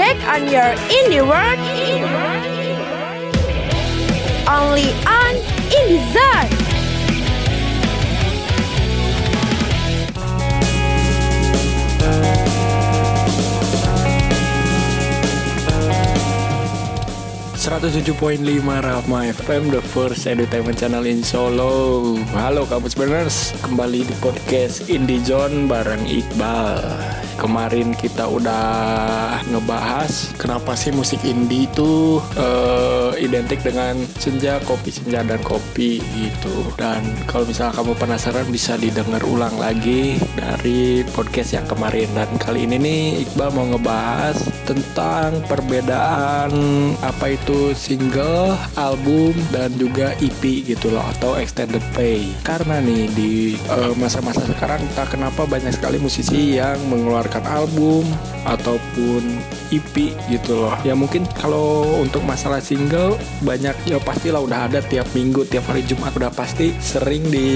back on your indie world. Only on Zone. lima Rahma FM The first entertainment channel in Solo Halo kamu Burners Kembali di podcast Indie Zone bareng Iqbal Kemarin kita udah ngebahas Kenapa sih musik indie itu uh, Identik dengan senja, kopi senja, dan kopi gitu Dan kalau misalnya kamu penasaran Bisa didengar ulang lagi Dari podcast yang kemarin Dan kali ini nih Iqbal mau ngebahas Tentang perbedaan Apa itu single, album dan juga EP gitu loh atau extended play. Karena nih di eh, masa-masa uh, sekarang tak kenapa banyak sekali musisi yang mengeluarkan album ataupun EP gitu loh. Ya mungkin kalau untuk masalah single banyak ya pastilah udah ada tiap minggu, tiap hari Jumat udah pasti sering di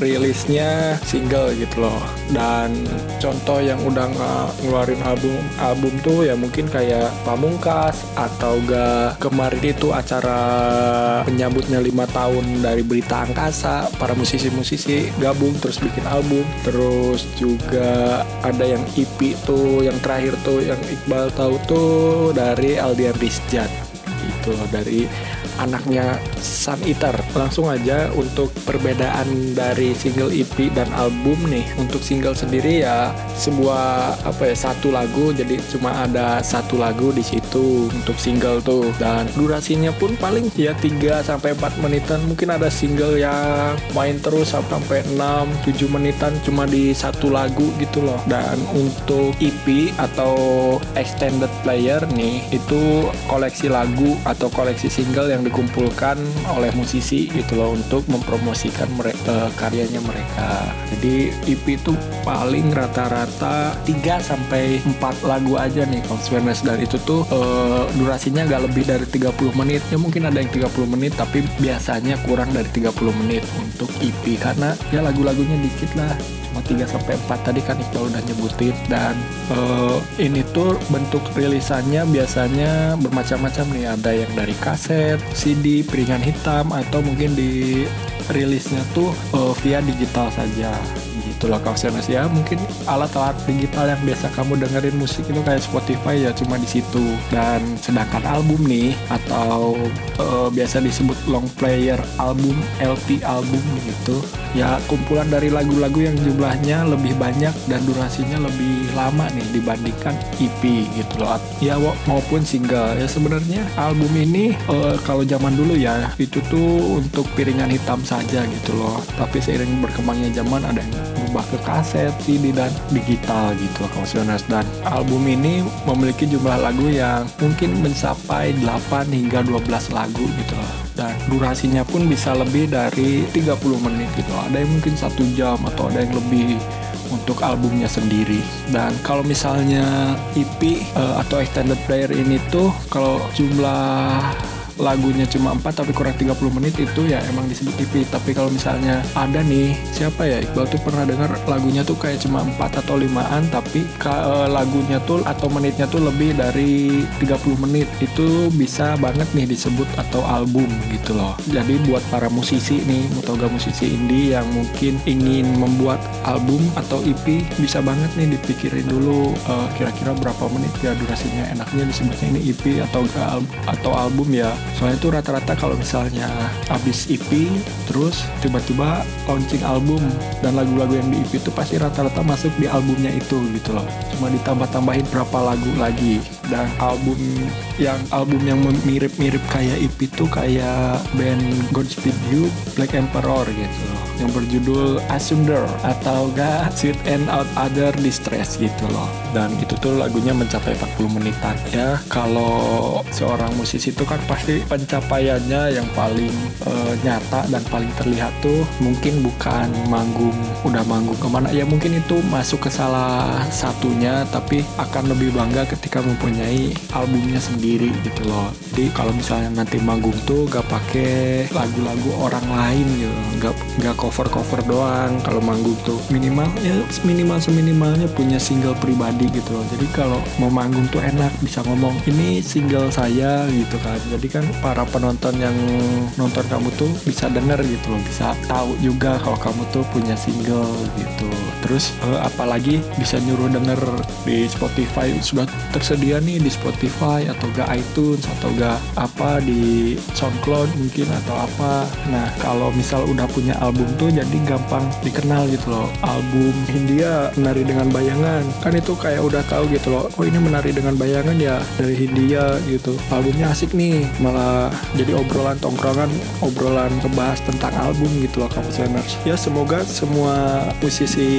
rilisnya single gitu loh. Dan contoh yang udah ngeluarin album album tuh ya mungkin kayak Pamungkas atau ga kemarin itu acara penyambutnya lima tahun dari berita angkasa para musisi-musisi gabung terus bikin album terus juga ada yang EP tuh yang terakhir tuh yang Iqbal tahu tuh dari Aldian Rizjat itu dari anaknya Sun Eater. Langsung aja untuk perbedaan dari single EP dan album nih. Untuk single sendiri ya sebuah apa ya satu lagu jadi cuma ada satu lagu di situ untuk single tuh dan durasinya pun paling ya 3 sampai 4 menitan. Mungkin ada single yang main terus sampai 6 7 menitan cuma di satu lagu gitu loh. Dan untuk EP atau extended player nih itu koleksi lagu atau koleksi single yang dikumpulkan oleh musisi gitu loh untuk mempromosikan mereka uh, karyanya mereka. Jadi EP itu paling rata-rata 3 sampai 4 lagu aja nih Consciousness dan itu tuh uh, durasinya gak lebih dari 30 menit. Ya mungkin ada yang 30 menit tapi biasanya kurang dari 30 menit untuk EP karena ya lagu-lagunya dikit lah 3 sampai 4 tadi kan Iqbal udah nyebutin. Dan uh, ini tuh bentuk rilisannya biasanya bermacam-macam nih. Ada yang dari kaset, CD, piringan hitam atau mungkin di rilisnya tuh uh, via digital saja itulah kausenas ya. Mungkin alat-alat digital yang biasa kamu dengerin musik itu kayak Spotify ya cuma di situ. Dan sedangkan album nih atau uh, biasa disebut long player album LP album gitu ya kumpulan dari lagu-lagu yang jumlahnya lebih banyak dan durasinya lebih lama nih dibandingkan EP gitu loh. Ya maupun single. Ya sebenarnya album ini uh, kalau zaman dulu ya itu tuh untuk piringan hitam saja gitu loh. Tapi seiring berkembangnya zaman ada yang berubah ke kaset, CD dan digital gitu Kausionas dan album ini memiliki jumlah lagu yang mungkin mencapai 8 hingga 12 lagu gitu dan durasinya pun bisa lebih dari 30 menit gitu. Ada yang mungkin satu jam atau ada yang lebih untuk albumnya sendiri. Dan kalau misalnya EP uh, eh, atau extended player ini tuh kalau jumlah lagunya cuma 4 tapi kurang 30 menit itu ya emang disebut EP tapi kalau misalnya ada nih siapa ya? Iqbal tuh pernah dengar lagunya tuh kayak cuma 4 atau 5an tapi uh, lagunya tuh atau menitnya tuh lebih dari 30 menit. Itu bisa banget nih disebut atau album gitu loh. Jadi buat para musisi nih mutoga musisi indie yang mungkin ingin membuat album atau EP bisa banget nih dipikirin dulu uh, kira-kira berapa menit ya durasinya enaknya disebutnya ini EP atau atau album ya soalnya itu rata-rata kalau misalnya abis EP terus tiba-tiba launching album dan lagu-lagu yang di EP itu pasti rata-rata masuk di albumnya itu gitu loh. Cuma ditambah-tambahin berapa lagu lagi. Dan album yang album yang mirip-mirip kayak EP itu kayak band Godspeed You Black Emperor gitu loh yang berjudul Asunder atau gak Sweet and Out Other Distress gitu loh. Dan itu tuh lagunya mencapai 40 menitan ya kalau seorang musisi itu kan pasti pencapaiannya yang paling uh, nyata dan paling terlihat tuh mungkin bukan manggung udah manggung ke mana. Ya mungkin itu masuk ke salah satunya tapi akan lebih bangga ketika mempunyai albumnya sendiri gitu loh. Jadi kalau misalnya nanti manggung tuh gak pakai lagu-lagu orang lain gitu gak nggak cover cover doang kalau manggung tuh minimal ya minimal seminimalnya punya single pribadi gitu loh. Jadi kalau mau manggung tuh enak bisa ngomong ini single saya gitu kan. Jadi kan para penonton yang nonton kamu tuh bisa denger gitu loh bisa tahu juga kalau kamu tuh punya single gitu. Terus eh, apalagi bisa nyuruh denger di Spotify. Sudah tersedia nih di Spotify atau gak iTunes atau gak apa di SoundCloud mungkin atau apa. Nah kalau misal udah punya album tuh jadi gampang dikenal gitu loh. Album Hindia menari dengan bayangan. Kan itu kayak udah tahu gitu loh oh ini menari dengan bayangan ya dari Hindia gitu. Albumnya asik nih malah jadi obrolan tongkrongan obrolan ngebahas tentang album gitu loh kamu ya semoga semua musisi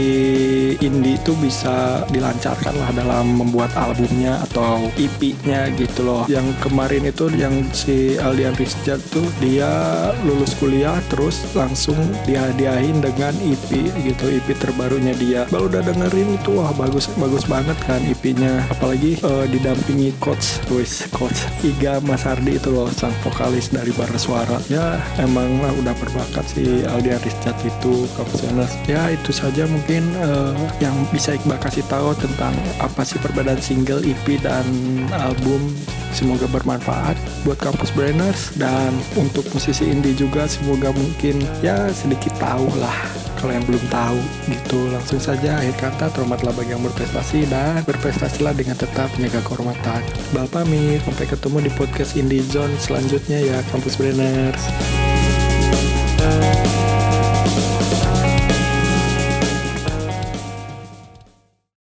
indie itu bisa dilancarkan lah dalam membuat albumnya atau EP-nya gitu loh. Yang kemarin itu yang si Aldian Rizjat tuh dia lulus kuliah terus langsung dihadiahin dengan EP gitu EP terbarunya dia. Baru udah dengerin itu wah bagus bagus banget kan EP-nya apalagi uh, didampingi coach Luis coach Iga Mas Hardi itu loh sang vokalis dari Bara Suara. Ya emang lah udah berbakat si Aldian Rizjat itu kamu ya itu saja mungkin uh, yang bisa Iqbal kasih tahu tentang apa sih perbedaan single EP dan album. Semoga bermanfaat buat kampus brainers. Dan untuk musisi indie juga semoga mungkin ya sedikit tahu lah. Kalau yang belum tahu gitu. Langsung saja akhir kata terhormatlah bagi yang berprestasi dan berprestasilah dengan tetap menjaga kehormatan. Bapak pamit sampai ketemu di podcast Indie Zone selanjutnya ya kampus brainers